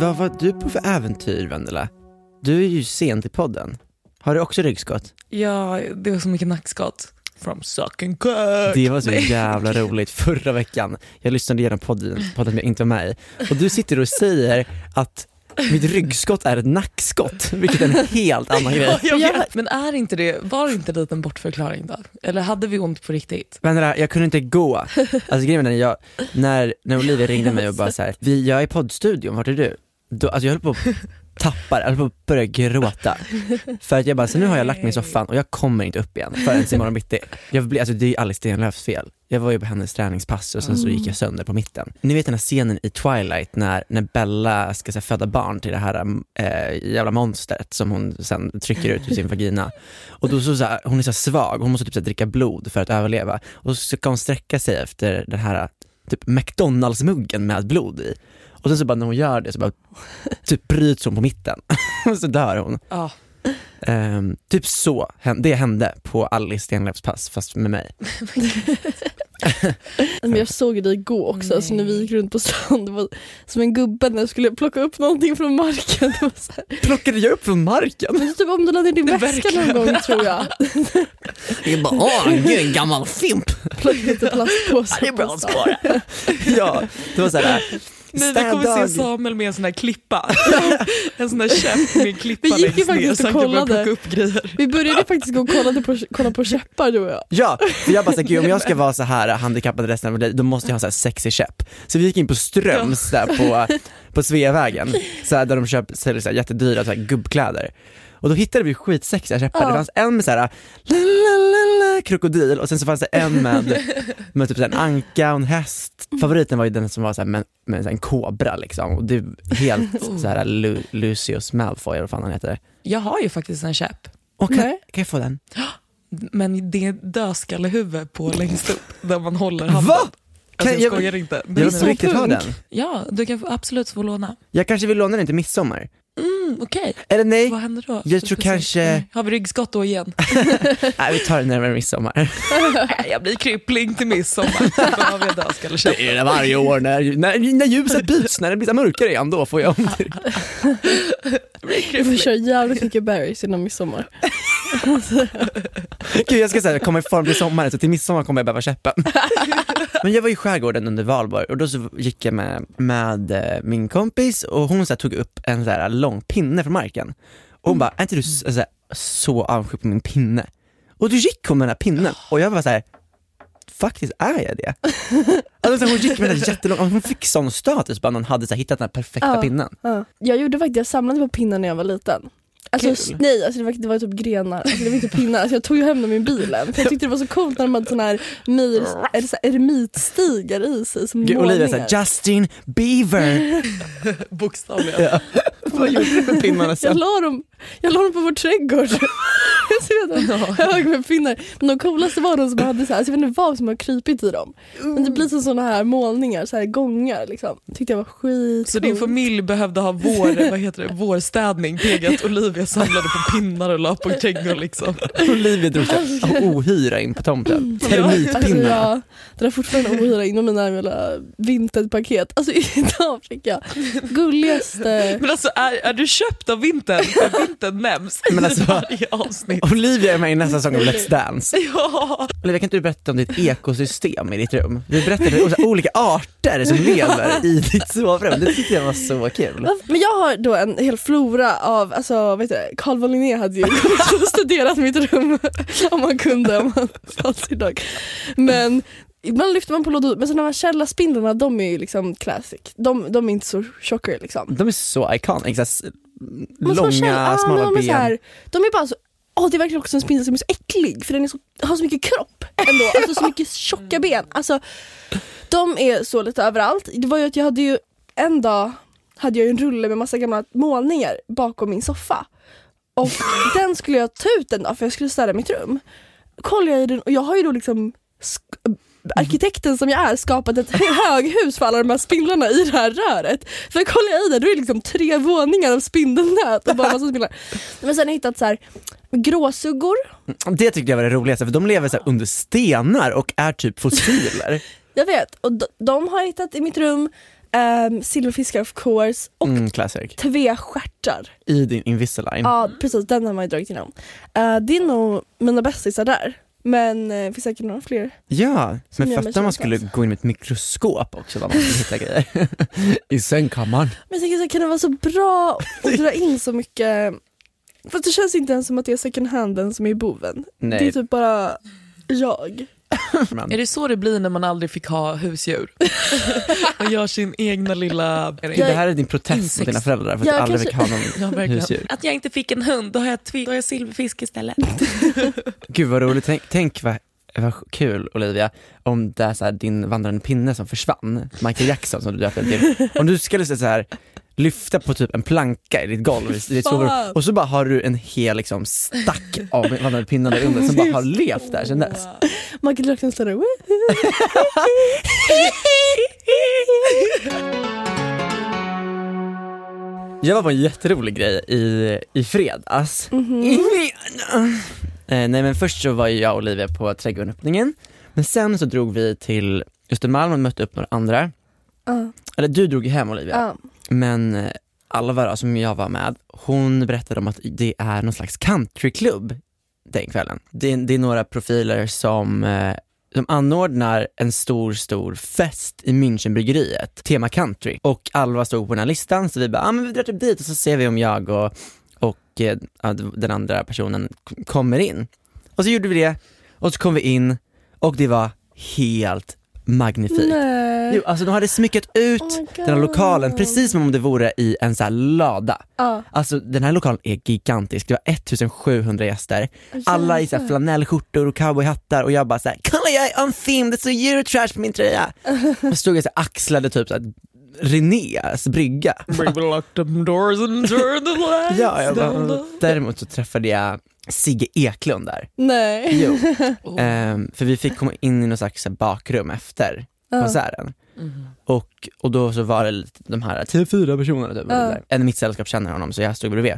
Vad var du på för äventyr Vendela? Du är ju sent i podden. Har du också ryggskott? Ja, det var så mycket nackskott. From sucking cock. Det var så jävla roligt förra veckan. Jag lyssnade igenom podden, podden jag inte var med i. Och du sitter och säger att mitt ryggskott är ett nackskott, vilket är en helt annan grej. Ja, jag vet. Men är inte det, var det inte en liten bortförklaring då? Eller hade vi ont på riktigt? Vendela, jag kunde inte gå. Alltså grejen är jag, när, när Olivia ringde mig och bara så här, vi, jag är i poddstudion, vart är du? Då, alltså jag höll på att tappa, jag höll på att börja gråta. För att jag bara, så nu har jag lagt mig i soffan och jag kommer inte upp igen förrän imorgon bitti. Jag blir, alltså det är Alice Stenlöfs fel. Jag var ju på hennes träningspass och sen så gick jag sönder på mitten. Ni vet den här scenen i Twilight när, när Bella ska här, föda barn till det här äh, jävla monstret som hon sen trycker ut ur sin vagina. Och då så, så här, hon är så svag, hon måste typ så här, dricka blod för att överleva. Och så ska hon sträcka sig efter den här typ McDonalds-muggen med blod i. Och sen så bara när hon gör det så bara typ bryts hon på mitten så dör hon. Ja. Ehm, typ så, det hände på Alice Stenlöfs pass fast med mig. Men jag såg dig igår också, alltså när vi gick runt på stan, det var som en gubbe när jag skulle plocka upp någonting från marken. Det var så här. Plockade jag upp från marken? Men typ om du lade ner din väska någon gång tror jag. Är bara, åh gud en gammal fimp. Plockade lite plastpåsar det är bra att spara. ja, det var såhär, Nej, vi kommer se Samuel med en sån här klippa. en sån här käpp med klippa Vi gick ju ner faktiskt så och kollade. Vi började faktiskt gå och kolla på, kolla på käppar du och jag. Ja, för jag bara såhär, om jag ska vara så här handikappad resten av mitt liv, då måste jag ha så här sexig käpp. Så vi gick in på Ströms där på, på Sveavägen, så här, där de köper, säljer så här jättedyra så här, gubbkläder. Och då hittade vi skitsexiga käppar, det Ja. fanns en med så här, la, la, la, krokodil och sen så fanns det en med, med typ en anka och en häst. Favoriten var ju den som var så här, med, med en kobra liksom, och det är helt så här, Lu, Lucius Malfoy eller vad fan han heter. Jag har ju faktiskt en käpp. Och kan, kan jag få den? Men det är dödskallehuvud på längst upp där man håller handen. Va? Alltså jag jag- skojar inte. Jag vill på riktigt ha den. Ja, du kan absolut få låna. Jag kanske vill låna den till midsommar. Mm, Okej, Eller nej, vad händer då? jag tror se. kanske- Mm. Har vi ryggskott då igen? nej vi tar det närmare midsommar. Jag blir kryppling till midsommar. Vi en dödskallekäpp. Det är det varje år när, när, när ljuset byts, när det blir så mörkare igen, då får jag ont. Vi får köra jävligt mycket berries innan midsommar. Gud jag ska säga, komma i form till sommaren, så till midsommar kommer jag behöva käppen. Men jag var i skärgården under valborg och då så gick jag med, med eh, min kompis och hon så tog upp en så här, lång pinne från marken. Och hon bara, är inte du så, så, här, så avundsjuk på min pinne? Och då gick hon med den här pinnen och jag var så här. faktiskt är jag det? Alltså, hon gick med den här jättelånga, hon fick sån status bara hon hade så här, hittat den här perfekta Ja. pinnen. Ja. Jag gjorde faktiskt, jag samlade på pinnar när jag var liten. Alltså, nej, alltså det, var, det var typ grenar, alltså, det var inte pinnar. Alltså, jag tog ju hem dem i bilen för jag tyckte det var så coolt när de hade såna här, mir, eller så här eremitstigar i sig som Gud, Olivia målningar. såhär, Justin Bieber! Bokstavligen. ja. Vad gjorde du med pinnarna Jag sen? la dem, jag la dem på vår trädgård. jag de hög med pinnar. Men de coolaste var de som hade så här, alltså jag vet inte vad som har krypit i dem. Men det blir som såna här målningar, så här gångar liksom. Tyckte jag var skit Så din familj behövde ha vår, vad heter det, vårstädning, pegat Olivia samlade på pinnar och la på trädgården liksom. Olivia drog såhär ohyra in på tomten. Termitpinnar. Alltså jag drar fortfarande ohyra in i mina jävla vintage-paket. Alltså idag fick jag gulligaste... Men alltså är, är du köpt av vintern? För vintern nämns Men alltså- i varje avsnitt. Olivia är med i nästa säsong av Let's Dance. Ja. Olivia kan inte du berätta om ditt ekosystem i ditt rum? Du berättade om olika arter som lever i ditt sovrum, det tyckte jag var så kul. Men jag har då en hel flora av, alltså heter det, Carl von Linné hade ju studerat mitt rum om man kunde om man fanns idag. Men ibland lyfter man på lådor, men sådana här källarspindlarna de är ju liksom classic. De, de är inte så tjockare liksom. De är så iconic, käll- långa ah, smala är ben. så här, de är bara så Åh, det är verkligen också en spindel som är så äcklig för den är så, har så mycket kropp ändå, alltså så mycket tjocka ben. Alltså, de är så lite överallt. Det var ju att jag hade ju en dag hade jag ju en rulle med massa gamla målningar bakom min soffa. Och den skulle jag ta ut en dag för jag skulle städa mitt rum. Kollar jag i den och jag har ju då liksom sk- arkitekten som jag är skapat ett höghus för alla de här spindlarna i det här röret. För kollar jag i det då är det liksom tre våningar av spindelnät och bara massa spindlar. Men sen har jag hittat så här gråsuggor. Det tyckte jag var det roligaste för de lever så under stenar och är typ fossiler. Jag vet, och de, de har jag hittat i mitt rum. Um, silverfiskar of course och Mm, classic. tvestjärtar. I din Invisalign. Ja precis, den har man ju dragit igenom. Uh, det är nog mina bästisar där. Men uh, det finns säkert några fler. Ja, Som men gör mig fatta om man skulle gå in med ett mikroskop också vad man skulle hitta grejer. I sängkammaren. Men jag tänker så här, kan det vara så bra att dra in så mycket Fast det känns inte ens som att det är second handen som är boven. Nej. Det är typ bara jag. Men, Är det så det blir när man aldrig fick ha husdjur? Man gör sin egna lilla... det här är din protest mot dina föräldrar för att du aldrig kanske- fick ha någon Ja, husdjur. Att jag inte fick en hund, då har jag, då har jag silverfisk istället. Gud vad roligt, tänk, tänk vad, vad kul Olivia, om det är så här, din vandrande pinne som försvann, Michael Jackson som du döpte till. Om du skulle så här, lyfta på typ en planka i ditt golv i ditt sovrum och så bara har du en hel liksom, stack av vandrande pinnar där under som bara har levt där sedan dess. Michael Jackson står där. Jag var på en jätterolig grej i, i fredags. I fredag. Eh, nej men först så var jag och Olivia på trädgårdsöppningen, men sen så drog vi till Östermalm och mötte upp några andra. Ja, Eller du drog hem Olivia, ja men eh, Alvara som jag var med, hon berättade om att det är någon slags countryklubb den kvällen. Det, är- det är några profiler som, eh, som anordnar en stor, stor fest i Münchenbryggeriet, tema country. Och Alva stod på den här listan så vi bara, ah, men vi drar typ dit och så ser vi om jag och, och eh, ja, den andra personen kommer in. Och så gjorde vi det, och så kom vi in och det var helt magnifikt. Nej. Jo, alltså de hade smyckat ut Oh den här lokalen precis som om det vore i en så här lada. Ja. Alltså den här lokalen är gigantisk, det var 1700 gäster, alla i så här flanellskjortor och cowboyhattar och jag bara såhär, kolla jag är on theme, det står Eurotrash på min tröja. Och stod jag så här, axlade typ såhär Renés brygga. Bring the lock them doors and turn the lights Ja, jag down. bara, däremot så träffade jag Sigge Eklund där. Nej. Jo. Oh. Ehm, för vi fick komma in i något slags bakrum efter Ja. konserten. Mhm. Och, och då så var det lite de här tio, fyra personerna typ, där. en i mitt sällskap känner honom så jag stod bredvid.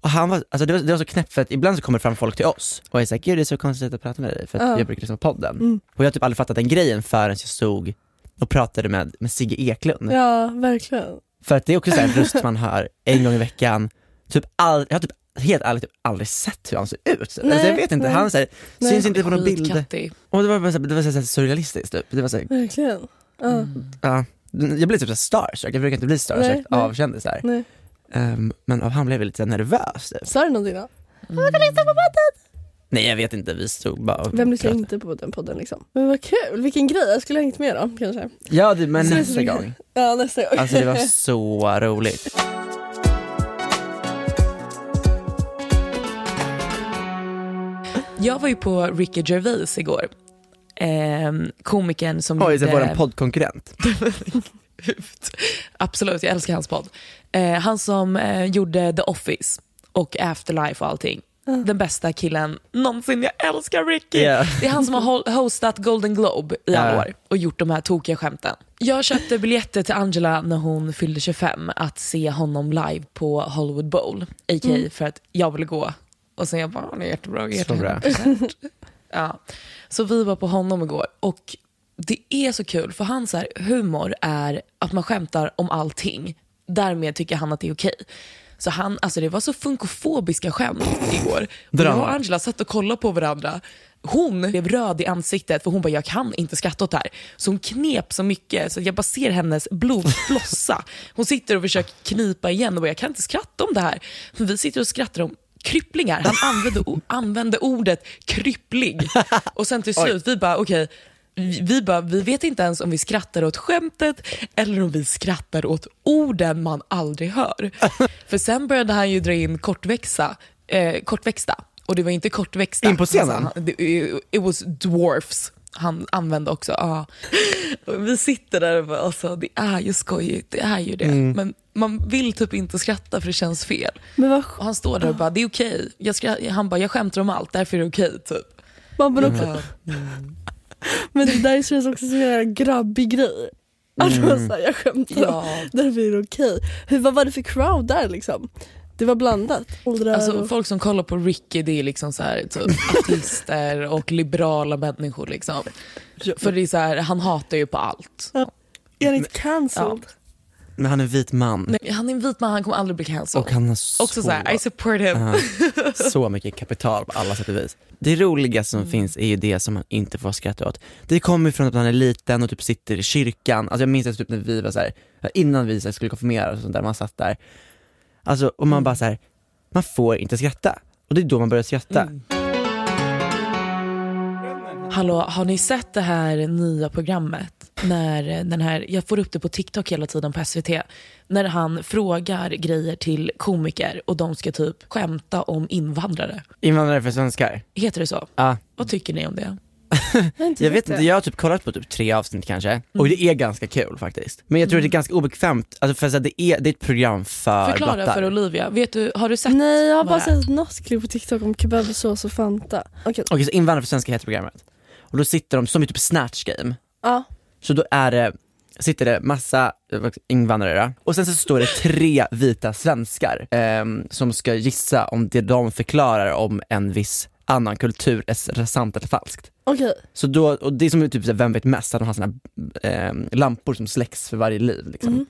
Och han var, alltså det var, det var så knäppt för att ibland så kommer det fram folk till oss och jag är såhär, gud det är så konstigt att prata med dig för att Ja. jag brukar lyssna på podden. Mm. Och jag har typ aldrig fattat den grejen förrän jag stod och pratade med, med Sigge Eklund. Ja, verkligen. För att det är också så här en röst man hör en gång i veckan, typ all, jag har typ helt ärligt typ aldrig sett hur han ser ut. Alltså, Nej, jag vet inte, nej. han så här, Nej. syns inte på någon bild. Och det var, bara så här- det var så här surrealistiskt typ. Det var så här, Verkligen. Ja. ja. Jag blev typ så här starstruck, jag brukar inte bli starstruck Nej, nej. av kändisar. Nej. Ehm, men av han blev jag lite nervös. Typ. Sa du någonting då? Nej jag vet inte, vi stod bara och Vem lyssnar inte på den podden liksom? Men vad kul, vilken grej, jag skulle ha hängt med då kanske. Ja det, men nästa gång. Ja nästa gång. Alltså det var så roligt. Jag var ju på Ricky Gervais igår. Ehm, komikern som Oj, så gjorde- vår poddkonkurrent. Absolut, jag älskar hans podd. Eh, han som eh, gjorde The Office och Afterlife och allting. Den bästa killen någonsin. Jag älskar Ricky. Ja. Det är han som har hostat Golden Globe i alla Ja. år och gjort de här tokiga skämten. Jag köpte biljetter till Angela när hon fyllde 25 att se honom live på Hollywood Bowl. A.k.a. för att jag ville gå. Och sen jag bara, "Han är jättebra, Så bra. jättebra. Ja. Så vi var på honom igår och det är så kul för hans humor är att man skämtar om allting. Därmed tycker han att det är okej. Så han, alltså det var så funkofobiska skämt igår. Jag och Angela satt och kollade på varandra. Hon blev röd i ansiktet för hon bara, jag kan inte skratta åt det här. Så hon knep så mycket så jag bara ser hennes blod flossa. Hon sitter och försöker knipa igen och bara, jag kan inte skratta om det här. För vi sitter och skrattar om krypplingar. Han använde, använde ordet kryppling. Och sen till slut, vi bara okej, vi, vi, bara, vi vet inte ens om vi skrattar åt skämtet eller om vi skrattar åt orden man aldrig hör. För sen började han ju dra in kortväxa, eh, kortväxta. Och det var inte kortväxta. In på scenen? Alltså, it was dwarfs han använde också. Ja. Och Vi sitter där och bara, alltså, det är ju skojigt, det är ju det. Mm. Men man vill typ inte skratta för det känns fel. Men vad Och han står där och bara, det är okej. Jag skra- Han bara, jag skämtar om allt, därför är det okej. typ. man bara också, Ja. Men det där känns också som en grabbig grej. Att Mm. man säger jag skämtar, Ja. därför är det okej. Hur, vad var det för crowd där liksom? Det var blandat. Åldrar Alltså, och... folk som kollar på Ricky det är liksom så här, typ, artister och liberala människor. Liksom. För det är så här, han hatar ju på allt. Är han inte cancelled? Men han är en vit man. Nej, han är en vit man, han kommer aldrig bli cancelled. Och han har så, Också så här, I support him. Ja, så mycket kapital på alla sätt och vis. Det roliga som Mm. finns är ju det som man inte får skratta åt. Det kommer från att man är liten och typ sitter i kyrkan, alltså jag minns att typ när vi var så här, innan vi så här skulle konfirmera och sånt där, man satt där. Alltså, och Mm. man bara så här, man får inte skratta. Och det är då man börjar skratta. Mm. Hallå, har ni sett det här nya programmet? När den här, jag får upp det på TikTok hela tiden på SVT. När han frågar grejer till komiker och de ska typ skämta om invandrare. Invandrare för svenskar. Heter det så? Ja, Vad tycker ni om det? jag vet inte, jag har typ kollat på typ tre avsnitt kanske, och det är ganska kul faktiskt. Men jag tror att det är ganska obekvämt, alltså för att det är, det är ett program för Förklara blattar. för Olivia, vet du, har du sett Nej jag har bara sett något klipp på TikTok om kebabsås och Fanta. Okej, Okej, så invandrare för svenskar heter programmet. Och då sitter de, som i typ snatch game, ja. Så då är det, sitter det massa eh, invandrare och sen så står det tre vita svenskar ehm, som ska gissa om det de förklarar om en viss annan kultur är sant eller falskt. Okej, Så då, och det är som typ Vem vet mest, att de har såna ehm, lampor som släcks för varje liv liksom. Mm.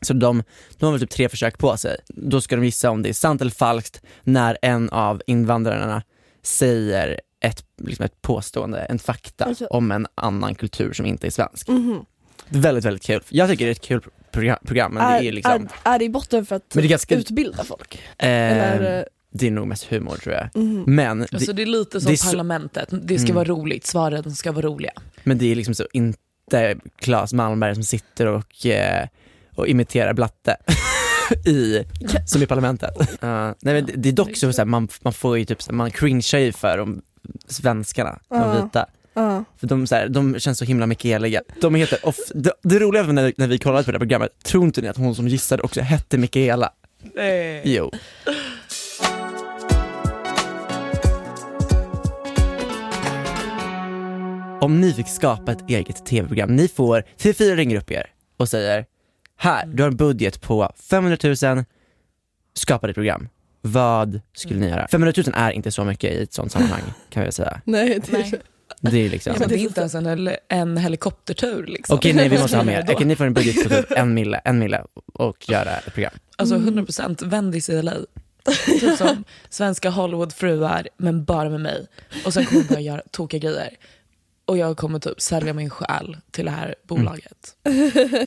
Så de, de har väl typ tre försök på sig. Då ska de gissa om det är sant eller falskt när en av invandrarna säger ett, liksom ett påstående, en fakta Alltså- om en annan kultur som inte är svensk. mhm. Väldigt, väldigt kul. Jag tycker det är ett kul program, men det är liksom, är, är det i botten för att Men det är ganska- utbilda folk? eh, Eller, det är nog mest humor tror jag. mhm. Men, Alltså det, det är lite som det är så- Parlamentet, det ska Mm. vara roligt, svaren ska vara roliga. men det är liksom så inte Claes Malmberg som sitter och, eh, och imiterar Blatte. i, som i parlamentet. Uh, nej, men det, det är dock så, här, man, man får ju typ, man cringear ju för de svenskarna, de vita. Ja. För de, så här, de känns så himla Mikaeliga. De heter off, det, det roliga var när, när vi kollade på det här programmet, tror inte ni att hon som gissade också hette Mikaela? Jo. Om ni fick skapa ett eget tv-program, ni får, TV4 ringer upp er och säger här, du har en budget på 500 000, skapa ditt program. Vad skulle ni göra? 500 000 är inte så mycket i ett sånt sammanhang kan jag säga. Nej, det Nej. Det är liksom, Ja, men det är inte ens en, hel- en helikoptertur. Liksom. okej nej vi måste ha mer. Okej ni får en budget på typ en mille, en mille och göra ett program. Alltså 100% Vendis i LA. Typ som svenska Hollywoodfruar men bara med mig. Och sen kommer jag börja göra tokiga grejer. Och jag kommer typ sälja min själ till det här bolaget.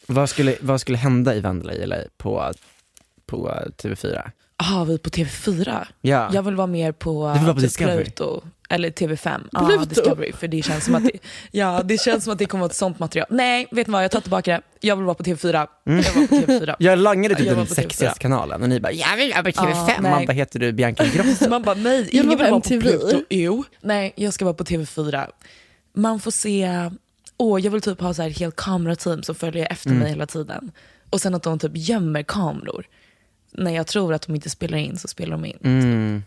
Vad skulle, vad skulle hända i Vandelay eller på, på TV4? Jaha, vi är på TV4? Ja. Jag vill vara mer på, Du vill vara på typ Discovery? Pluto. Eller TV5. Ja, Pluto? Discovery. För det känns som att det, ja, det känns som att det kommer vara ett sånt material. Nej, vet ni vad? Jag tar tillbaka det. Jag vill vara på TV4. Mm. Jag vill vara på TV4. Jag langade typ Jag var den på sexigaste kanalen och ni bara jag vill vara på TV5. Ja, Man bara heter du Bianca Ingrosso? Man bara nej, Jag ingen vill vara på. Pluto. Jo. Nej, jag ska vara på TV4. Man får se, åh jag vill typ ha så här ett helt kamerateam som följer efter Mm. mig hela tiden. Och sen att de typ gömmer kameror. När jag tror att de inte spelar in så spelar de in. Mm.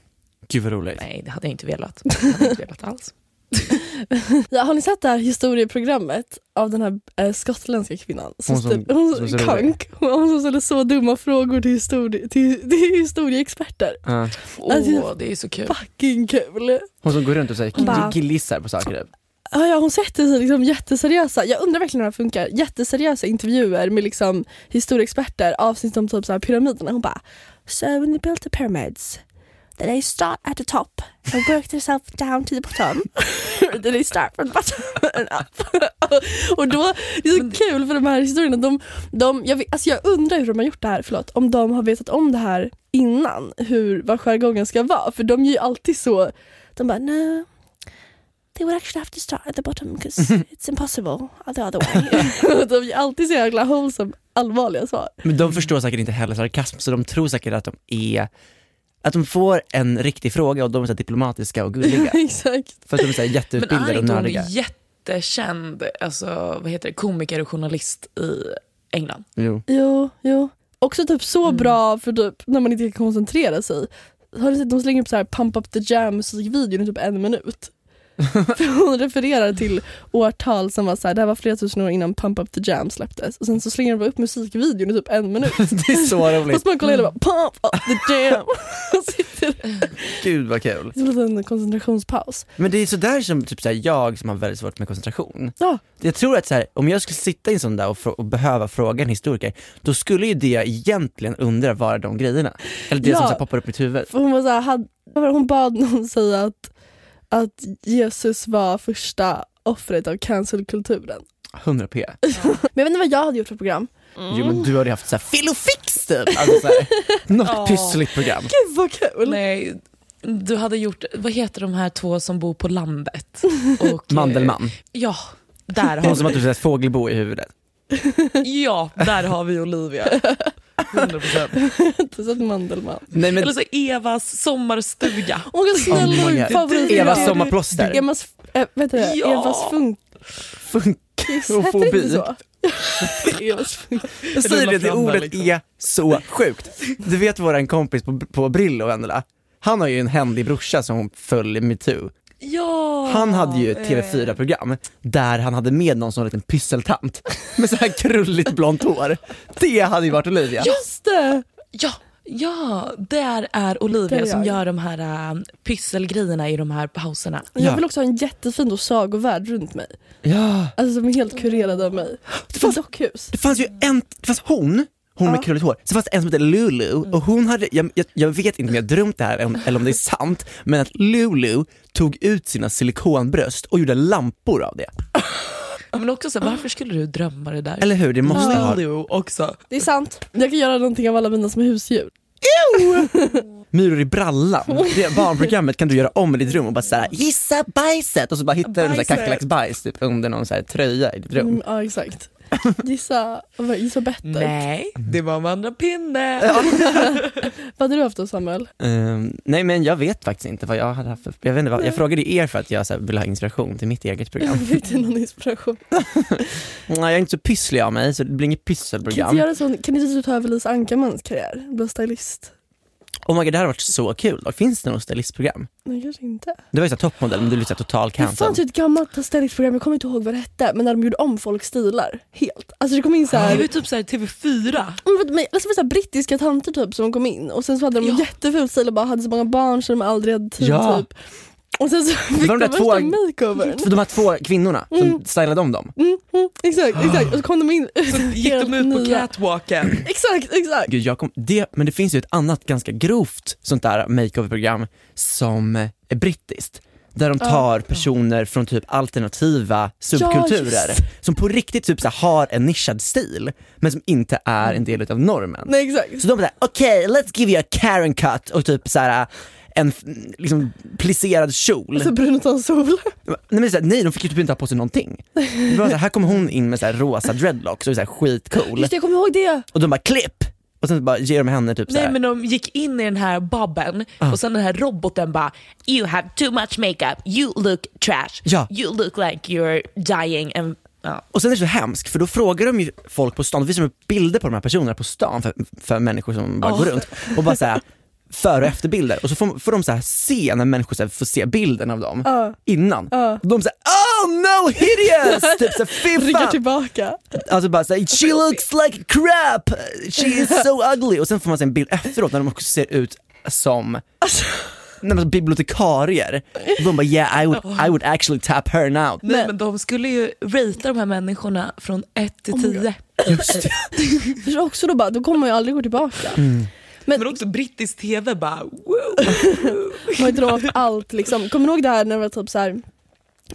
Gud vad roligt. Nej, det hade jag inte velat. Det hade jag inte velat alls. Ja, har ni sett det här historieprogrammet av den här eh, skottländska kvinnan? Hon som- ställ- hon, som är så Kank. Hon som ställer så dumma frågor till, histori- till, till historieexperter. Ja. Åh, Alltså, det är så kul. Fucking kul! Hon som går runt och säger killgissar på saker. Ja, hon sätter liksom jätteseriösa, jag undrar verkligen hur det funkar, jätteseriösa intervjuer med liksom historieexperter, avsnitt om typ så här pyramiderna. Hon bara So when they built the pyramids, did they start at the top and work themselves down to the bottom? Did they start from the bottom and up? och då, det är så kul för de här historierna, de, de, jag, vet, alltså jag undrar hur de har gjort det här, förlåt, om de har vetat om det här innan, hur, vad jargongen ska vara, för de är ju alltid så, de bara no they would actually have to start at the bottom because it's impossible the other way. de är alltid så jäkla wholesome, allvarliga svar. Men de förstår säkert inte heller sarkasm så de tror säkert att de är att de får en riktig fråga och de är så diplomatiska och gulliga. Exakt. För att de är så här Men jätteutbildade är och inte hon nördiga. jättekänd alltså, vad heter det, komiker och journalist i England? Jo. Jo, jo. Också typ så Mm. bra för typ när man inte kan koncentrera sig. Har du sett, de slänger upp så här pump up the jam musikvideon i typ en minut. För hon refererar till årtal som var så här, det här var flera tusen år innan Pump Up The Jam släpptes och sen så slänger de bara upp musikvideon i typ en minut. Det är så roligt. Fast man kollar hela bara Pump Up The Jam och sitter Gud vad kul. som en liten koncentrationspaus. Men det är sådär som typ så här, jag som har väldigt svårt med koncentration. Ja. Jag tror att så här, om jag skulle sitta i en sån där och, och behöva fråga en historiker, då skulle ju det jag egentligen undrar vara de grejerna. Eller det Ja. som så här, poppar upp i mitt huvud. För hon, var så här, det, hon bad någon säga att, att Jesus var första offret av cancelkulturen. 100 p. Men jag vet inte vad jag hade gjort för program. Jo men du hade ju haft såhär filofix typ! Alltså, så här, något Ja. pyssligt program. Gud vad kul! Nej, du hade gjort, vad heter de här två som bor på landet? Och, eh, Mandelmann. Ja, där har Hon som har vi, typ fågelbo i huvudet. ja, där har vi Olivia. 100%. Inte sett Mandelmann. Nej men Eller så Evas sommarstuga. Åh vad snälla Oh favorit. Evas sommarplåster. Emas, äh, det? Ja. Evas funkis, hette det Funkofobi. inte så? Evas funkis. Jag säger det, det ordet liksom. är så sjukt. Du vet våran kompis på, på Brillo, Vendela? Han har ju en händig brorsa som följer metoo. Ja. Han hade ju ett eh, TV4-program där han hade med någon sån liten pysseltant med så här krulligt blont hår. Det hade ju varit Olivia. Just det! Ja, ja, där är Där Olivia är som jag. gör de här äh, pysselgrejerna i de här pauserna. Ja. Jag vill också ha en jättefin och sagovärld runt mig. Ja. Alltså som är helt kurerad av mig. Det fanns, Dockhus. det fanns ju en, det fanns hon, hon med krulligt hår, sen fanns det en som hette Lulu och hon hade, jag, jag, jag vet inte om jag har drömt det här eller- eller om det är sant, men att Lulu tog ut sina silikonbröst och gjorde lampor av det. Men också så här, varför skulle du drömma det där? Eller hur? Det måste ha... Lulu också. Det är sant. Jag kan göra någonting av alla mina små husdjur. Myror i brallan, det barnprogrammet kan du göra om i ditt rum och bara såhär gissa bajset och så bara hittar du kackerlacksbajs typ under någon så här tröja i ditt rum. Mm, ja exakt. Gissa, gissa bettet. Nej, det var Amanda Pinne. Vad hade du haft då Samuel? Ehm, nej men jag vet faktiskt inte vad jag hade haft för, jag, vet inte vad, jag frågade er för att jag så här, ville ha inspiration till mitt eget program. Fick du någon inspiration? Nej jag är inte så pysslig av mig så det blir inget Kan, pysselprogram. inte göra sån, kan inte du ta över Lisa Ankarmans karriär? Bli stylist? Oh my god det här har varit så kul då. Finns det något stylistprogram? Nej kanske inte. Det var ju så här toppmodell men du så här total Det cancel. fanns ju ett gammalt stylistprogram, jag kommer inte ihåg vad det hette, men när de gjorde om folks stilar helt. Alltså det kom in så Det här, var ju typ såhär TV4. Men vet- men- alltså, det var så här brittiska tanter typ som kom in och sen så hade de Ja. jätteful stil och bara hade så många barn så de aldrig hade tid Ja. typ. Och sen så fick var de de två- makeovern. För de här två kvinnorna som stylade om dem. Mm, mm, exakt, exakt. Och så kom de in Gick de ut på nya. catwalken? Exakt, exakt. Gud, jag kom, det, men det finns ju ett annat ganska grovt sånt där makeover-program som är brittiskt. Där de tar personer från typ alternativa subkulturer just. som på riktigt typ så har en nischad stil men som inte är en del av normen. Nej exakt. Så de bara okej, let's give you a Karen cut och typ så här en liksom plisserad kjol. Så brun utan sol. Nej, men så här, nej de fick ju typ inte ha på sig någonting. Det var så här, här kommer hon in med så här rosa dreadlocks och är så här skitcool. Just det, jag kommer ihåg det. Och de bara klipp! Och sen bara ger de henne typ så Nej men de gick in i den här bobben och sen den här roboten bara You have too much makeup, you look trash, Ja. you look like you're dying and ja. Och sen är det så hemskt för då frågar de ju folk på stan, då visar de upp bilder på de här personerna på stan för, för människor som bara Oh. går runt och bara såhär före och efterbilder och så får, får de så här se när människor så här får se bilden av dem Ja. innan. Och de säger oh no hideous! typ såhär fy Ryggar tillbaka. Alltså bara såhär she looks like crap, she is so ugly och sen får man se en bild efteråt när de också ser ut som Alltså, Nej, men bybliotekarier. Och de bara yeah I would, I would actually tap her now. Nej men de skulle ju ratea de här människorna från 1 till 10. Just det. för också då bara, då kommer man ju aldrig gå tillbaka. Men Men också brittisk tv bara wow. man har ju dragit allt liksom. Kommer du ihåg det här när det var typ så här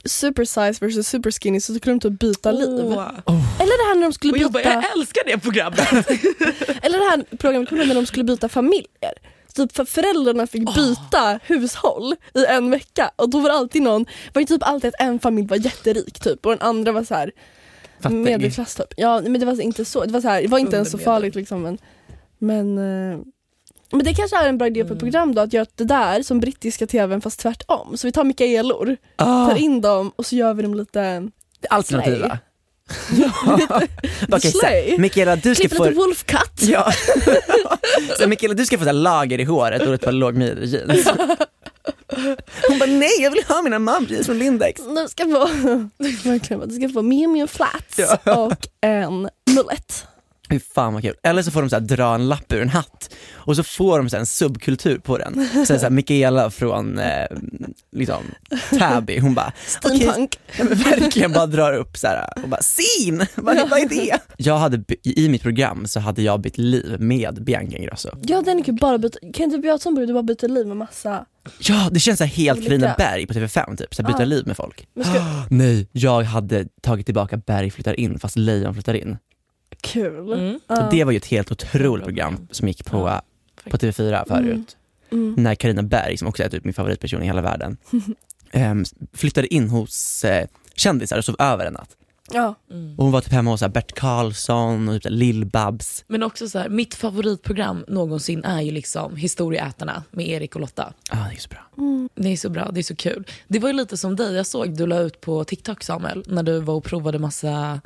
super size versus super skinny så skulle de typ byta liv. Åh. Eller det här när de skulle Och jag, bara, byta, jag älskar det programmet. eller det här programmet kommer när de skulle byta familjer. Typ för föräldrarna fick byta hushåll i en vecka och då var det alltid någon, var ju typ alltid att en familj var jätterik typ och den andra var så här Fattig. medelklass typ. Ja men det var inte så, det var, så här, det var inte ens så farligt liksom men, men, eh, men det kanske är en bra idé Mm. på ett program då att göra det där som brittiska tvn fast tvärtom. Så vi tar Mikaelor, Ah, tar in dem och så gör vi dem lite alternativa. Okej, så Slay. här, Mikaela du ska Klipper få lite wolfcut. Ja. så Mikaela du ska få så lager i håret och ett par lågmidjade jeans. Hon bara nej jag vill ha mina momjeans från Lindex. Du ska få, verkligen, du ska få Miu flats Ja. och en mullet. Fy fan vad kul. Eller så får de så dra en lapp ur en hatt och så får de så en subkultur på den. Så, så här, Mikaela från eh, liksom, Täby, hon bara Steampunk. Ja, men verkligen bara drar upp så här och bara scene, vad, vad är det? Jag hade, I mitt program så hade jag bytt liv med Bianca Ingrosso. Ja den kan bara byta, kan inte Björnsson börja bara byta liv med massa Ja det känns så helt. Carina Berg på TV5 typ, så byta Ja. liv med folk. Ska- Nej, jag hade tagit tillbaka Berg flyttar in fast Lejon flyttar in. Kul. Mm. Och det var ju ett helt otroligt program som gick på, Ja, på TV4 förut. Mm. När Carina Berg, som också är typ min favoritperson i hela världen, ehm, flyttade in hos eh, kändisar och sov över en natt. Ja. Och hon var typ hemma hos så Bert Karlsson och typ Lill-Babs. Men också så här, mitt favoritprogram någonsin är ju liksom Historieätarna med Erik och Lotta. Ja, det är så bra. Det är så bra, det är så kul. Det var ju lite som dig, jag såg du la ut på TikTok Samuel, när du var och provade massa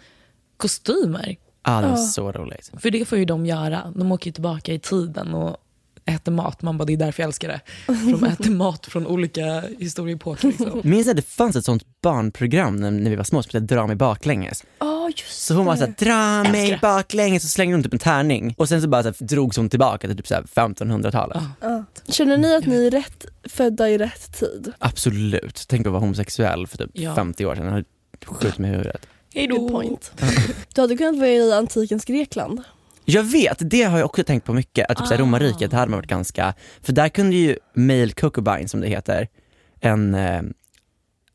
kostymer. Var så roligt. För det får ju de göra, de åker ju tillbaka i tiden och äter mat. Man bara, det är därför jag älskar det. För de äter mat från olika historieepoker. Liksom. Minns att det fanns ett sånt barnprogram när, när vi var små som hette Dra mig baklänges. Ja just Så hon var såhär, dra mig baklänges och slängde hon typ en tärning och sen så bara så här, drogs hon tillbaka till typ så här 1500-talet. Ja. Känner ni att ni är rätt födda i rätt tid? Absolut. Tänk att vara homosexuell för typ Ja. 50 år sedan. Jag har skjutit mig i huvudet. Hej Good point. Du hade kunnat vara i antikens Grekland. Jag vet, det har jag också tänkt på mycket. Att typ Ah. romarriket, hade man varit ganska, för där kunde ju male concubine som det heter, en, eh,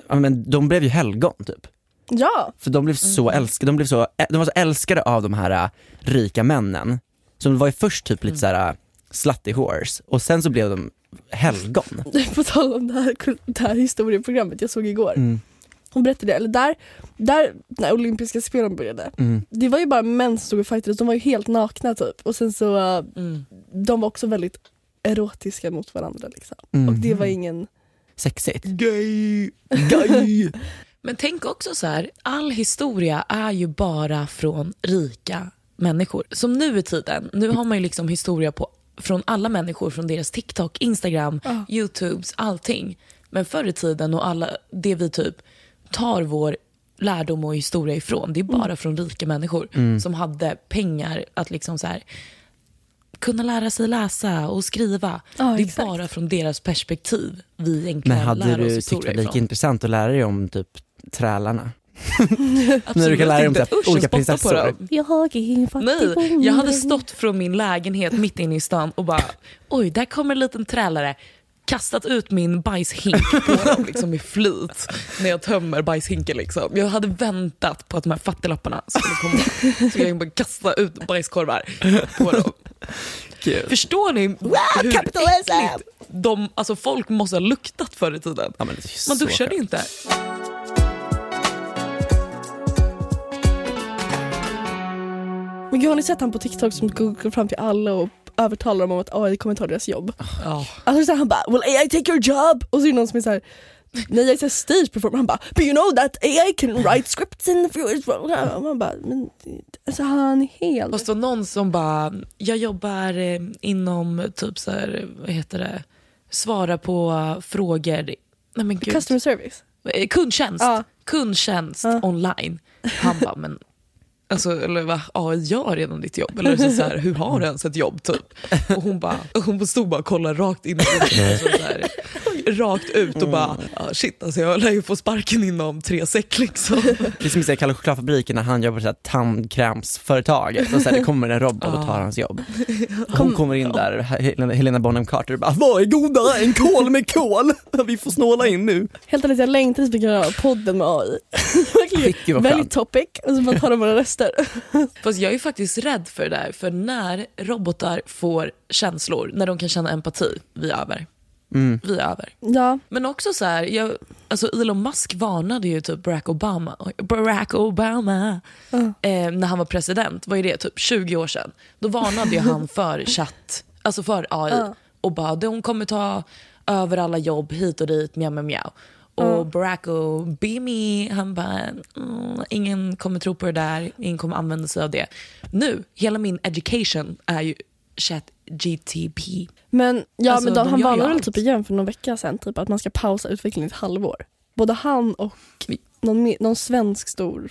ja men de blev ju helgon typ. Ja, För de blev så älskade, de, blev så, de var så älskade av de här äh, rika männen. Så de var ju först typ lite såhär äh, slutty horse och sen så blev de helgon. på tal om det här, det här historieprogrammet jag såg igår. Mm. Hon berättade det, eller där, där när olympiska spelen började, Mm. det var ju bara män som stod och fightades, de var ju helt nakna typ. Och sen så, uh, Mm. de var också väldigt erotiska mot varandra liksom. Mm. Och det var ingen, Sexigt. Gay. Gay. Men tänk också så här, all historia är ju bara från rika människor. Som nu i tiden, nu har man ju liksom historia på, från alla människor, från deras TikTok, Instagram, Ja. Youtubes, allting. Men förr i tiden och alla, det vi typ tar vår lärdom och historia ifrån, det är bara från rika människor som hade pengar att liksom så här kunna lära sig läsa och skriva. Ja, det är exakt. bara från deras perspektiv vi egentligen Men hade lär du oss tyckt det historia var lika intressant att lära dig om typ trälarna? När du kan lära dig om inte. så här Usch, olika prinsessor. dem. Jag är Nej, jag hade stått från min lägenhet mitt inne i stan och bara oj, där kommer en liten trälare. Kastat ut min bajshink på dem liksom, i flit när jag tömmer bajshinken. Liksom. Jag hade väntat på att de här fattiglapparna skulle komma. Så jag bara kasta ut bajskorvar på dem. Kul. Förstår ni hur capitalism! äckligt de, alltså folk måste ha luktat förr i tiden? Ja, Man duschade skönt. inte. Men gud, har ni sett han på TikTok som går fram till alla och övertalar dem om att AI kommer ta deras jobb? Ja. Alltså så här, han bara “Will AI take your job?” och så är det någon som är såhär Nej jag är så stage performer, han bara “But you know that AI can write scripts in the future” och man bara men, alltså han är helt... Det var någon som bara, jag jobbar eh, inom typ så här, vad heter det, svara på frågor. Nej men gud. Customer service. Eh, Kundtjänst. Ja. Kundtjänst Ja. online. Han bara, men Alltså, eller va, AI gör redan ditt jobb. Eller så, så här, hur har du ens ett jobb? Typ. Och hon, bara, hon stod bara och kollade rakt in i alltså, så här, Rakt ut och bara, ah, shit alltså, jag lär ju få sparken inom tre sek. Liksom. Det är som i Kalle Chokladfabriken när han jobbar på så här tandkrämsföretaget och så här, det kommer en robot och tar hans jobb. Hon kommer in där, Helena- Bonham Carter och bara “Vad är godare än kol med kol? Vi får snåla in nu”. Helt ärligt jag längtar tills vi kan göra podden med AI. Skönt. topic och så bara tar de våra röster. Fast jag är faktiskt rädd för det där. För när robotar får känslor, när de kan känna empati, vi är över. Mm. Vi är över. Ja, Men också så här, jag, alltså Elon Musk varnade ju typ Barack Obama, Barack Obama eh, när han var president. Vad är det? Typ 20 år sedan. Då varnade ju han för chatt, alltså för AI. Ja. Och bara, de kommer ta över alla jobb hit och dit, mjau mjau mjau. Och Barack Obama, han bara, mm, ingen kommer tro på det där, ingen kommer använda sig av det. Nu, hela min education är ju chat GTP. men, ja, Alltså, men de han varnade väl typ igen för någon vecka sedan typ, att man ska pausa utvecklingen ett halvår. Både han och någon, någon svensk stor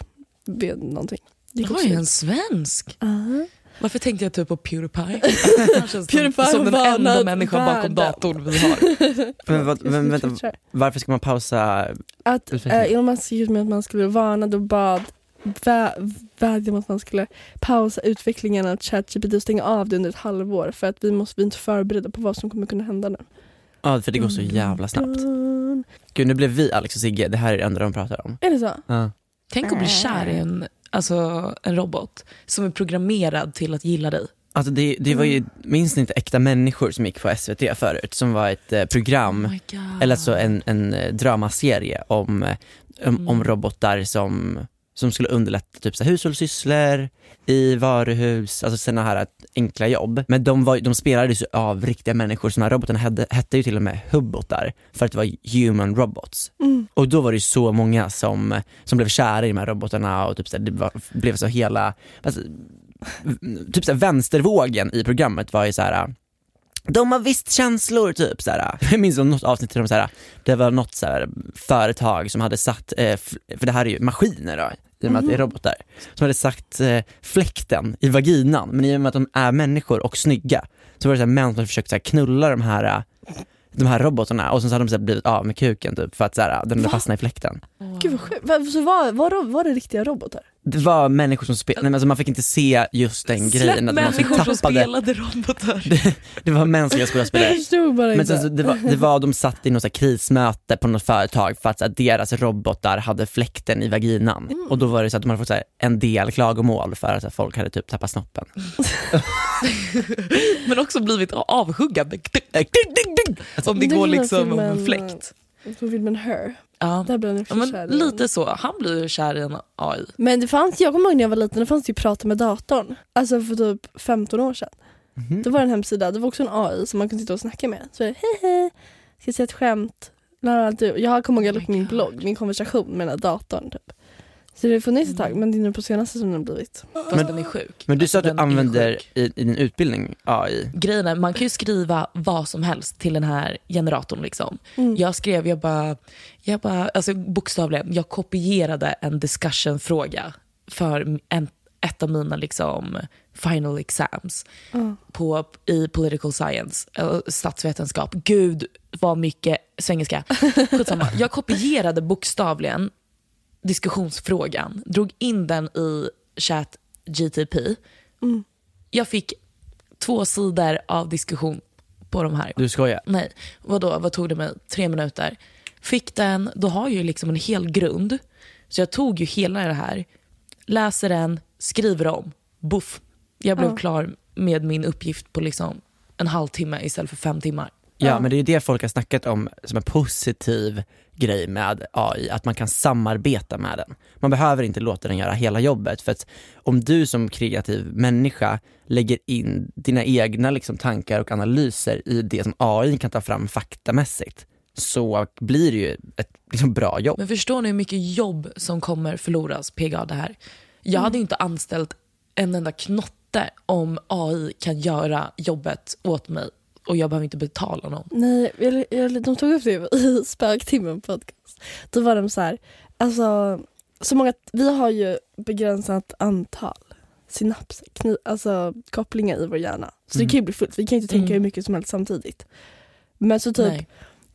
någonting. Oj, en svensk. Ah. Varför tänkte jag typ på Pewdiepie? Pewdiepie som, den enda människan bakom datorn vi har. Men, vad, men vänta, varför ska man pausa? Att eh, Elon Musk gick ut med att man skulle varna och bad vä- vädja om att man skulle pausa utvecklingen av ChatGPT och stänga av det under ett halvår för att vi måste vi är inte förberedda på vad som kommer kunna hända nu. Ja för det går så jävla snabbt. Gud nu blev vi Alex och Sigge, det här är det enda de pratar om. Är det så? Ja. Tänk att bli kär i en, alltså, en robot som är programmerad till att gilla dig. Alltså det, det var ju, minns ni inte Äkta människor som gick på SVT förut? Som var ett eh, program, Oh eller alltså en, en eh, dramaserie om, eh, om, Mm. om robotar som, som skulle underlätta typ så här, hushållssysslor i varuhus, alltså sådana här enkla jobb. Men de, var, de spelades ju av riktiga människor, så de här robotarna hette, hette ju till och med hubbotar för att det var human robots. Mm. Och då var det ju så många som, som blev kära i de här robotarna och typ så här, det var, blev så hela, alltså, typ så här, vänstervågen i programmet var ju så här. De har visst känslor typ så här. Jag minns något avsnitt där de så här, det var något så här, företag som hade satt, eh, för det här är ju maskiner då, i och med att det är robotar, som hade sagt eh, fläkten i vaginan, men i och med att de är människor och snygga så var det så här, män som hade försökt så här, knulla de här eh, de här robotarna och sen så hade de så här, blivit av med kuken typ för att så här, den hade fastnat i fläkten. Gud vad sjukt. Så var, var, var det riktiga robotar? Det var människor som spelade, nej men alltså man fick inte se just den grejen. Släpp att det var någon människor som tappade- spelade robotar. det, det var mänskliga skådespelare. Men sen, så det, var, det var, de satt i något så här krismöte på något företag för att så här, deras robotar hade fläkten i vaginan. Mm. Och då var det så att de hade fått så här, en del klagomål för att så här, folk hade typ tappat snoppen. Men också blivit avhuggad. Om det går liksom en fläkt. På filmen Her. Ja. Där blev han Ja, också kär men i lite så. Han blir kär i en AI. Men det fanns, jag kommer ihåg när jag var liten, det fanns ju prata med datorn. Alltså för typ 15 år sedan. Mhm. Det var en hemsida, det var också en AI som man kunde sitta och snacka med. Så jag, hehe, ska jag säga ett skämt? Du. Jag kommer ihåg att jag la upp Oh min blogg, min konversation med den här datorn. Typ. Så det har funnits ett tag, men det är nu på senaste som den har blivit. Fast Men- den är sjuk. Men du sa att Alltså, du använder i, i din utbildning AI. Grejen är, man kan ju skriva vad som helst till den här generatorn. Liksom. Mm. Jag skrev, jag bara, jag bara alltså bokstavligen, jag kopierade en discussion-fråga för en, ett av mina liksom, final exams på, i political science, eller statsvetenskap. Gud vad mycket svengelska. Skitsamma. Jag kopierade bokstavligen diskussionsfrågan, drog in den i chat GTP. Jag fick två sidor av diskussion på de här. Du skojar? Nej, vadå, vad tog det mig? Tre minuter. Fick den, då har jag ju liksom en hel grund. Så jag tog ju hela det här, läser den, skriver om, buff. Jag blev klar med min uppgift på liksom en halvtimme istället för fem timmar. Ja, men det är ju det folk har snackat om som en positiv grej med AI, att man kan samarbeta med den. Man behöver inte låta den göra hela jobbet för att om du som kreativ människa lägger in dina egna liksom, tankar och analyser i det som AI kan ta fram faktamässigt så blir det ju ett liksom, bra jobb. Men förstår ni hur mycket jobb som kommer förloras PG av det här? Jag hade ju inte anställt en enda knotte om AI kan göra jobbet åt mig och jag behöver inte betala någon. Nej, jag, jag, de tog upp det i Spöktimmen podcast. Då var de så här, alltså, så många, vi har ju begränsat antal synapser, kni, alltså kopplingar i vår hjärna. Så det kan ju bli fullt, vi kan ju inte tänka Mm. hur mycket som helst samtidigt. Men så typ, Nej.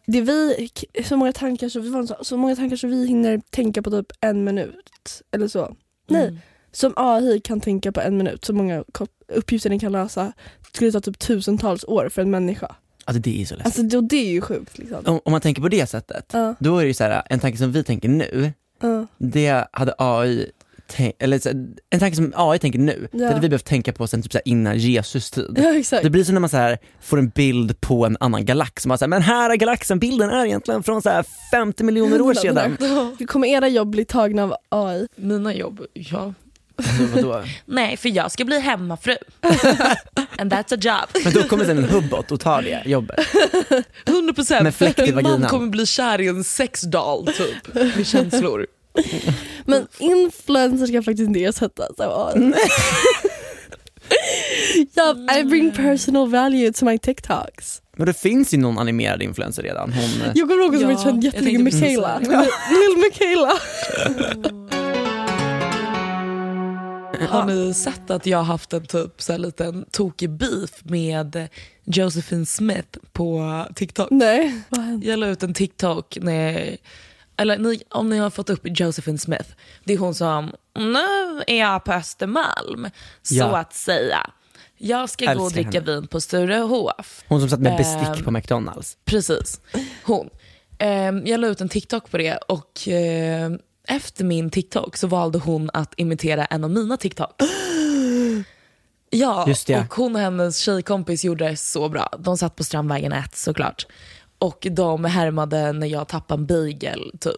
det vi, så många tankar så, vi så, så många tankar så vi hinner tänka på typ en minut eller så. Nej, Mm. Som AI kan tänka på en minut, så många uppgifter den kan lösa, skulle ta typ tusentals år för en människa. Alltså det är så läskigt. Alltså då, det är ju sjukt liksom. Om, om man tänker på det sättet, Ja, då är det ju så här, en tanke som vi tänker nu, ja. det hade AI eller så, här, en tanke som AI tänker nu, det Ja. hade vi behövt tänka på sen typ så här, innan Jesus tid. ja exakt. Det blir som när man så här, får en bild på en annan galax, och man säger men här är galaxen, bilden är egentligen från så här 50 miljoner år sedan. Kommer era jobb bli tagna av AI? Mina jobb, ja. Alltså? Nej, för jag ska bli hemmafru. And that's a job. Men då kommer sen en hubbot och tar det jobbet. 100% Med fläkt i Min man kommer bli kär i en sexdoll typ, med känslor. Men influencers kan faktiskt inte ersättas av ja, I bring personal value to my TikToks. Men det finns ju någon animerad influencer redan. Hon, Jag kommer ihåg att Ja, jag kände jag jättelänge säga Lill Michaela. Har ni sett att jag har haft en typ så här liten tokig beef med Josephine Smith på TikTok? Nej? Jag la ut en TikTok när eller ni, om ni har fått upp Josephine Smith, det är hon som, nu är jag på Östermalm, så Ja. att säga. Jag ska gå och Älskar dricka henne. vin på Sturehof. hon som satt med bestick Ehm, på McDonalds. Precis, hon. Ehm, jag la ut en TikTok på det och ehm, efter min TikTok så valde hon att imitera en av mina TikTok. Ja, och hon och hennes tjejkompis gjorde det så bra. De satt på Strandvägen 1 såklart. Och de härmade när jag tappade en bagel typ,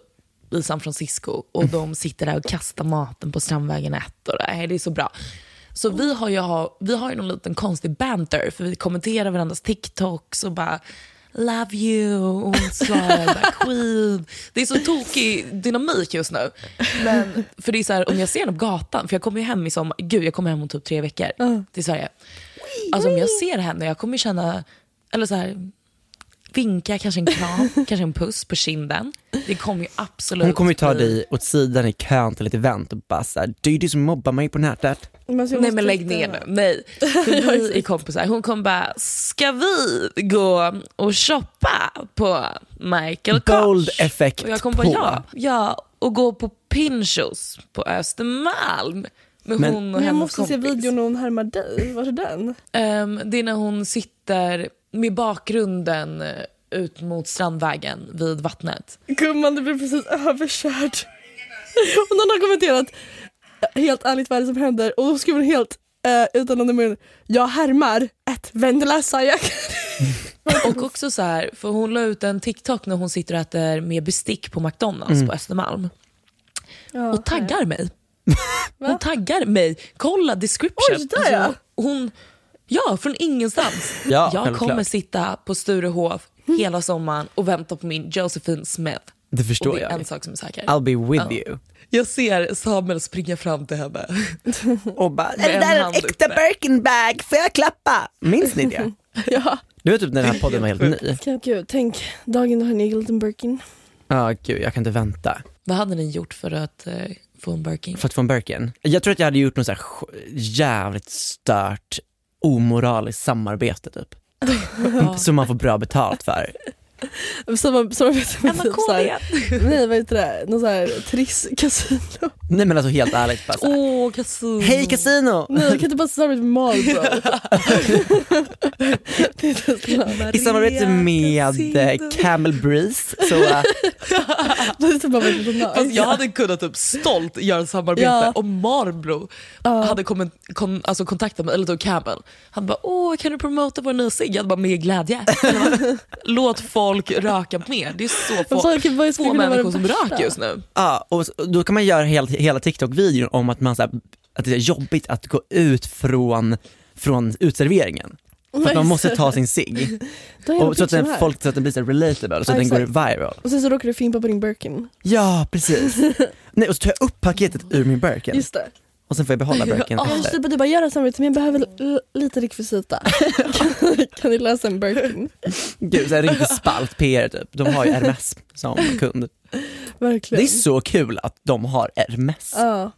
i San Francisco. Och de sitter där och kastar maten på Strandvägen 1. Och det, det är så bra. Så vi har ju, ha- vi har ju någon liten konstig banter för vi kommenterar varandras TikToks och bara love you och hon svarar queen. Det är så tokig dynamik just nu. Men, för det är så här, om jag ser henne på gatan, för jag kommer ju hem i sommar, gud jag kommer hem om typ tre veckor till Sverige. Alltså om jag ser henne, jag kommer känna, eller så här, vinka, kanske en kram, kanske en puss på kinden. Det kommer ju absolut Hon kommer ju ta bli- dig åt sidan i kön till ett event och bara såhär, det är ju du som mobbar mig på nätet. Men så jag Nej men lägg ner nu, nej. För vi är kompisar. Hon kommer bara, ska vi gå och shoppa på Michael Kors? Effekt Och jag kommer bara, på. ja, ja. Och gå på Pinchos på Östermalm. Med Men- hon och Men jag måste se kompis. videon när hon härmar dig. Var är den? Ehm, det är när hon sitter med bakgrunden eh, ut mot Strandvägen vid vattnet. Gumman, du blev precis överkörd. Och någon har kommenterat, helt ärligt vad är det som händer? Och då skriver hon helt eh, utan någon mun, jag härmar ett Vendela Sayek. Och också så här, för hon la ut en TikTok när hon sitter och äter med bestick på McDonalds på Östermalm. Ja, och taggar mig. Hon taggar mig. Kolla description. Alltså, Oj, där ja. hon, ja, från ingenstans. Ja, jag kommer sitta på Sturehof hela sommaren och vänta på min Josephine Smith. Det Och förstår det är jag. en sak som är säker. I'll be with Ja. you. Jag ser Samuel springa fram till henne. Och bara, Med en hand uppe. Birkenbag, får jag klappa? Minns ni det? Ja. Du vet typ när den här podden var helt ny? Gud, tänk dagen du har en egen liten Birkin. Ja gud, jag kan inte vänta. Vad hade ni gjort för att eh, få en Birkin. För att få en Birkin. Jag tror att jag hade gjort något så jävligt stört omoraliskt samarbete typ. Som man får bra betalt för. Samma- typ såhär, Kåren. nej vad heter det, någon såhär triss-kasino. Nej men alltså helt ärligt bara här. Åh, kasino. Hej kasino! Nej du kan inte bara samarbeta med Marlboro. I samarbete med eh, Camel Breeze så äh, typ Fast jag hade kunnat typ stolt göra ett samarbete Ja. om Marlboro Ja. hade kommit, kon, alltså kontaktat mig, eller då Camel. Han bara åh kan du promota vår nya cigg? Jag hade bara med glädje. Låt folk röka mer. Det är så Vad få, skulle få människor som röker just nu. Ja, och då kan man göra hela, hela TikTok-videon om att, man, så här, att det är jobbigt att gå ut från, från utserveringen. För att man måste ta sin cigg. Så att den, folk, så att den blir så relatable, så att den går viral. Och sen så råkar du fimpa på din Birkin. Ja, precis. Nej, och så tar jag upp paketet ur min Birkin Just det. Och sen får jag behålla Ja, just efter. du bara gör ett samarbete men jag behöver lite rekvisita. kan, kan ni läsa en Birkin? Gud, så här riktigt spalt PR typ. De har ju RMS som kund. Verkligen. Det är så kul att de har RMS Ja.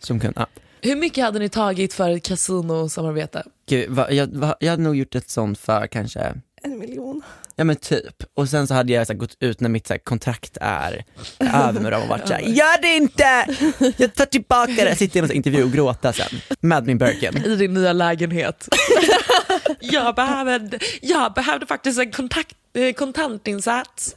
som kund. Ja. Hur mycket hade ni tagit för ett kasinosamarbete? Gud, va, jag, va, jag hade nog gjort ett sånt för kanske En miljon. Ja men typ, och sen så hade jag så här, gått ut när mitt så här, kontrakt är över med dem och varit såhär, gör det inte! Jag tar tillbaka det! Sitter i en intervju och gråta sen, med min Birkin. I din nya lägenhet. jag, behöver, jag behövde faktiskt en kontakt, eh, kontantinsats.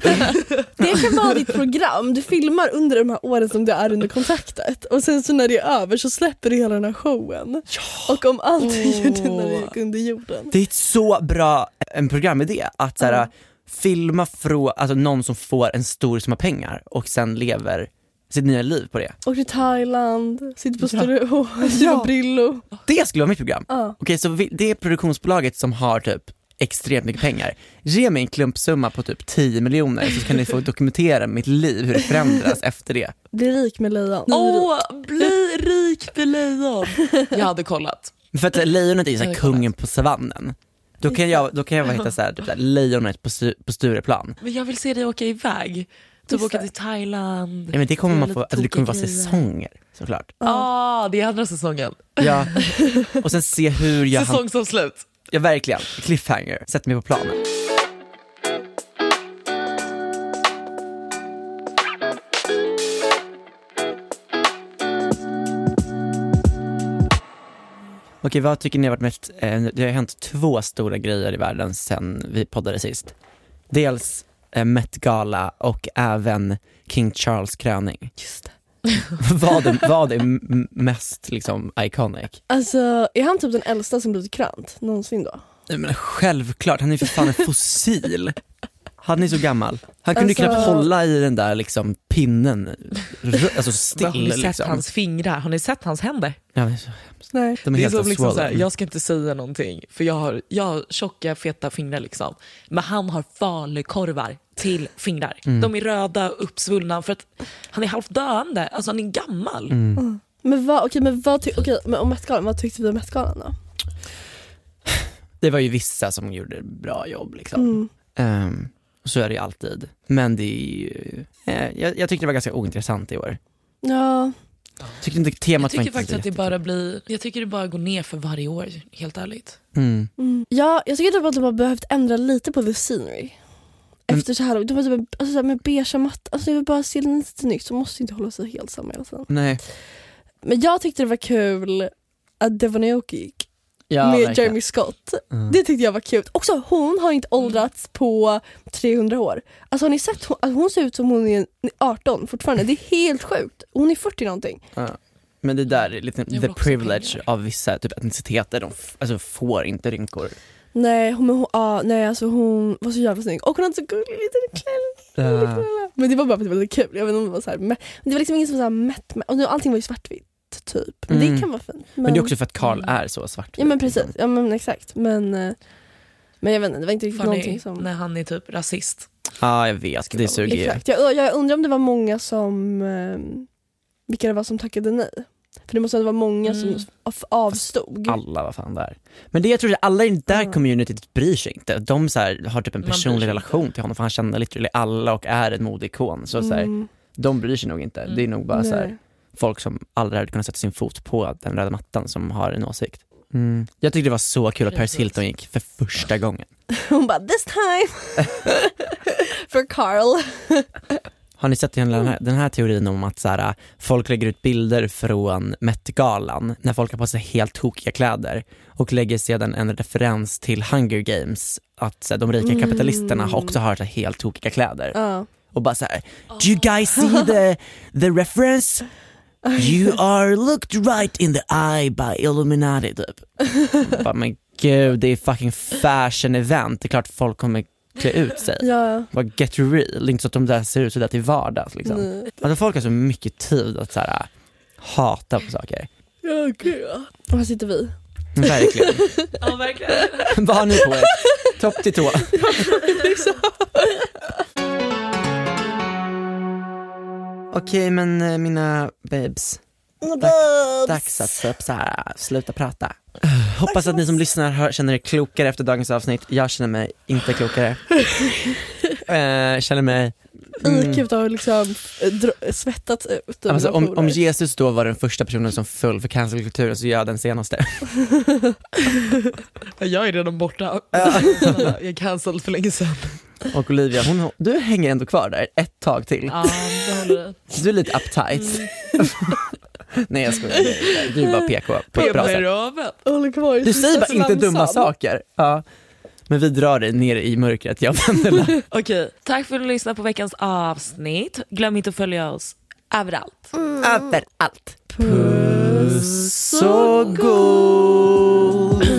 Det kan vara ditt program, du filmar under de här åren som du är under kontraktet och sen så när det är över så släpper du hela den här showen. Och om allt är gjort när du gick under jorden. Det är ett så bra en programidé, att så här, filma från, alltså någon som får en stor summa pengar och sen lever sitt nya liv på det. Och till Thailand, sitter på Ja. Sturehof, ja. Brillo. Det skulle vara mitt program. Ja. Okej, så vi- det är produktionsbolaget som har typ extremt mycket pengar. Ge mig en klumpsumma på typ 10 miljoner så kan ni få dokumentera mitt liv, hur det förändras efter det. Bli rik med lejon. Åh, bli rik med lejon. Jag hade kollat. För att lejonet är ju så här Jag har kollat. kungen på savannen. Då kan jag, då kan jag hitta så här, typ så här, lejonet på, Stu- på Stureplan. Men jag vill se dig åka iväg. Typ åka det. till Thailand. Ja, men det kommer man få, alltså det kommer vara säsonger såklart. Ja, ah, det är andra säsongen. Ja. Och sen se hur jag, Säsong som slut. ja verkligen, cliffhanger, sätt mig på planen. Okej, vad tycker ni har varit mest, eh, det har hänt två stora grejer i världen sen vi poddade sist. Dels eh, Met Gala och även King Charles kröning. Just det. vad, är, vad är mest liksom iconic? Alltså är han typ den äldsta som blivit krönt någonsin då? Nej, Men självklart, han är för fan en fossil. Han är så gammal. Han kunde Alltså- knappt hålla i den där liksom pinnen, alltså Men har ni still sett liksom. hans fingrar? Har ni sett hans händer? Ja, det är så, Nej. de är Det är som liksom swollen. såhär, jag ska inte säga någonting för jag har, jag har tjocka feta fingrar liksom. Men han har falukorvar till fingrar. Mm. De är röda och uppsvullna för att han är halvt döende. Alltså han är gammal. Mm. Men vad, okej, men vad, ty- okej, men om Met-galan, vad tyckte vi om Met-galan då? Det var ju vissa som gjorde bra jobb liksom. Mm. Så är det ju alltid. Men det är ju, eh, jag, jag tyckte det var ganska ointressant i år. Ja, Tyckte inte Jag temat var tycker inte faktiskt att det bara blir, jag tycker det bara går ner för varje år, helt ärligt. Mm. mm. ja jag tycker typ att de har behövt ändra lite på the scenery. Men- Efter så här, de har typ, alltså så här med beigea matta, alltså jag vill bara se lite snyggt så måste inte hålla sig helt samma hela tiden. Nej. Men jag tyckte det var kul att Devon Aoki gick Ja, med verkligen. Jeremy Scott. Mm. Det tyckte jag var kul. Också hon har inte åldrats på 300 år. Alltså har ni sett, hon, alltså, hon ser ut som hon är 18 fortfarande. Det är helt sjukt. Hon är 40 någonting. Ja. Men det där är lite the privilege pengar. av vissa typ etniciteter, de alltså, får inte rynkor. Nej, hon, men hon, ah, nej alltså hon var så jävla snygg och hon hade så gullig liten klänning. Men det var bara för att det var lite kul. Jag vet inte om det var så här, men det var liksom ingen som var så här mätt med, och nu, allting var ju svartvitt typ. Men Mm. det kan vara fint. Men det är också för att Karl är så svart. Ja men precis, ja men exakt. Men, eh, men jag vet inte, det var inte riktigt någonting som... när han är typ rasist. Ja jag vet, det suger ju. Exakt. Jag, jag undrar om det var många som, eh, vilka det var som tackade nej. För det måste ha varit många Mm. som av- avstod. Alla var fan där. Men det jag tror att alla i det där Ja. communityt bryr sig inte. De så här, har typ en personlig relation till honom för han känner literally alla och är en modeikon. Så, så här, Mm, de bryr sig nog inte. Det är nog bara så här, nej. Folk som aldrig hade kunnat sätta sin fot på den röda mattan som har en åsikt. Mm. Jag tyckte det var så kul att Paris Hilton gick för första gången. Hon bara this time för Carl. Har ni sett den här, den här teorin om att så här, folk lägger ut bilder från Met-galan när folk har på sig helt tokiga kläder och lägger sedan en referens till Hunger Games, att så här, de rika kapitalisterna har också har så här, helt tokiga kläder. Ja. Och bara så här, do you guys see the, the reference? You are looked right in the eye by Illuminati typ. bara, men gud det är fucking fashion event, det är klart folk kommer klä ut sig. Ja. Bara get real, det är inte så att de där ser ut sådär till vardags liksom. Alltså folk har så mycket tid att så här, hata på saker. Ja, gud. Och här sitter vi. Verkligen. Ja, verkligen. Vad har ni på er? Topp till tå. Okej men eh, mina babes, dags att typ så här, sluta prata. Hoppas att ni som lyssnar hör, känner er klokare efter dagens avsnitt. Jag känner mig inte klokare. Eh, känner mig Mm. IQ har liksom eh, dr- svettats ut. ur Alltså, om, om Jesus då var den första personen som föll för cancelkulturen så är jag den senaste. Jag är redan borta. Jag är cancelled för länge sedan. Och Olivia, hon, du hänger ändå kvar där ett tag till. Ja. Du är lite uptight. Nej jag skojar, du är bara PK på ett bra sätt. Du säger bara inte dumma saker. Ja. Men vi drar dig ner i mörkret, jag och Vendela. Okej, tack för att du lyssnade på veckans avsnitt. Glöm inte att följa oss överallt. Överallt. Puss och gos.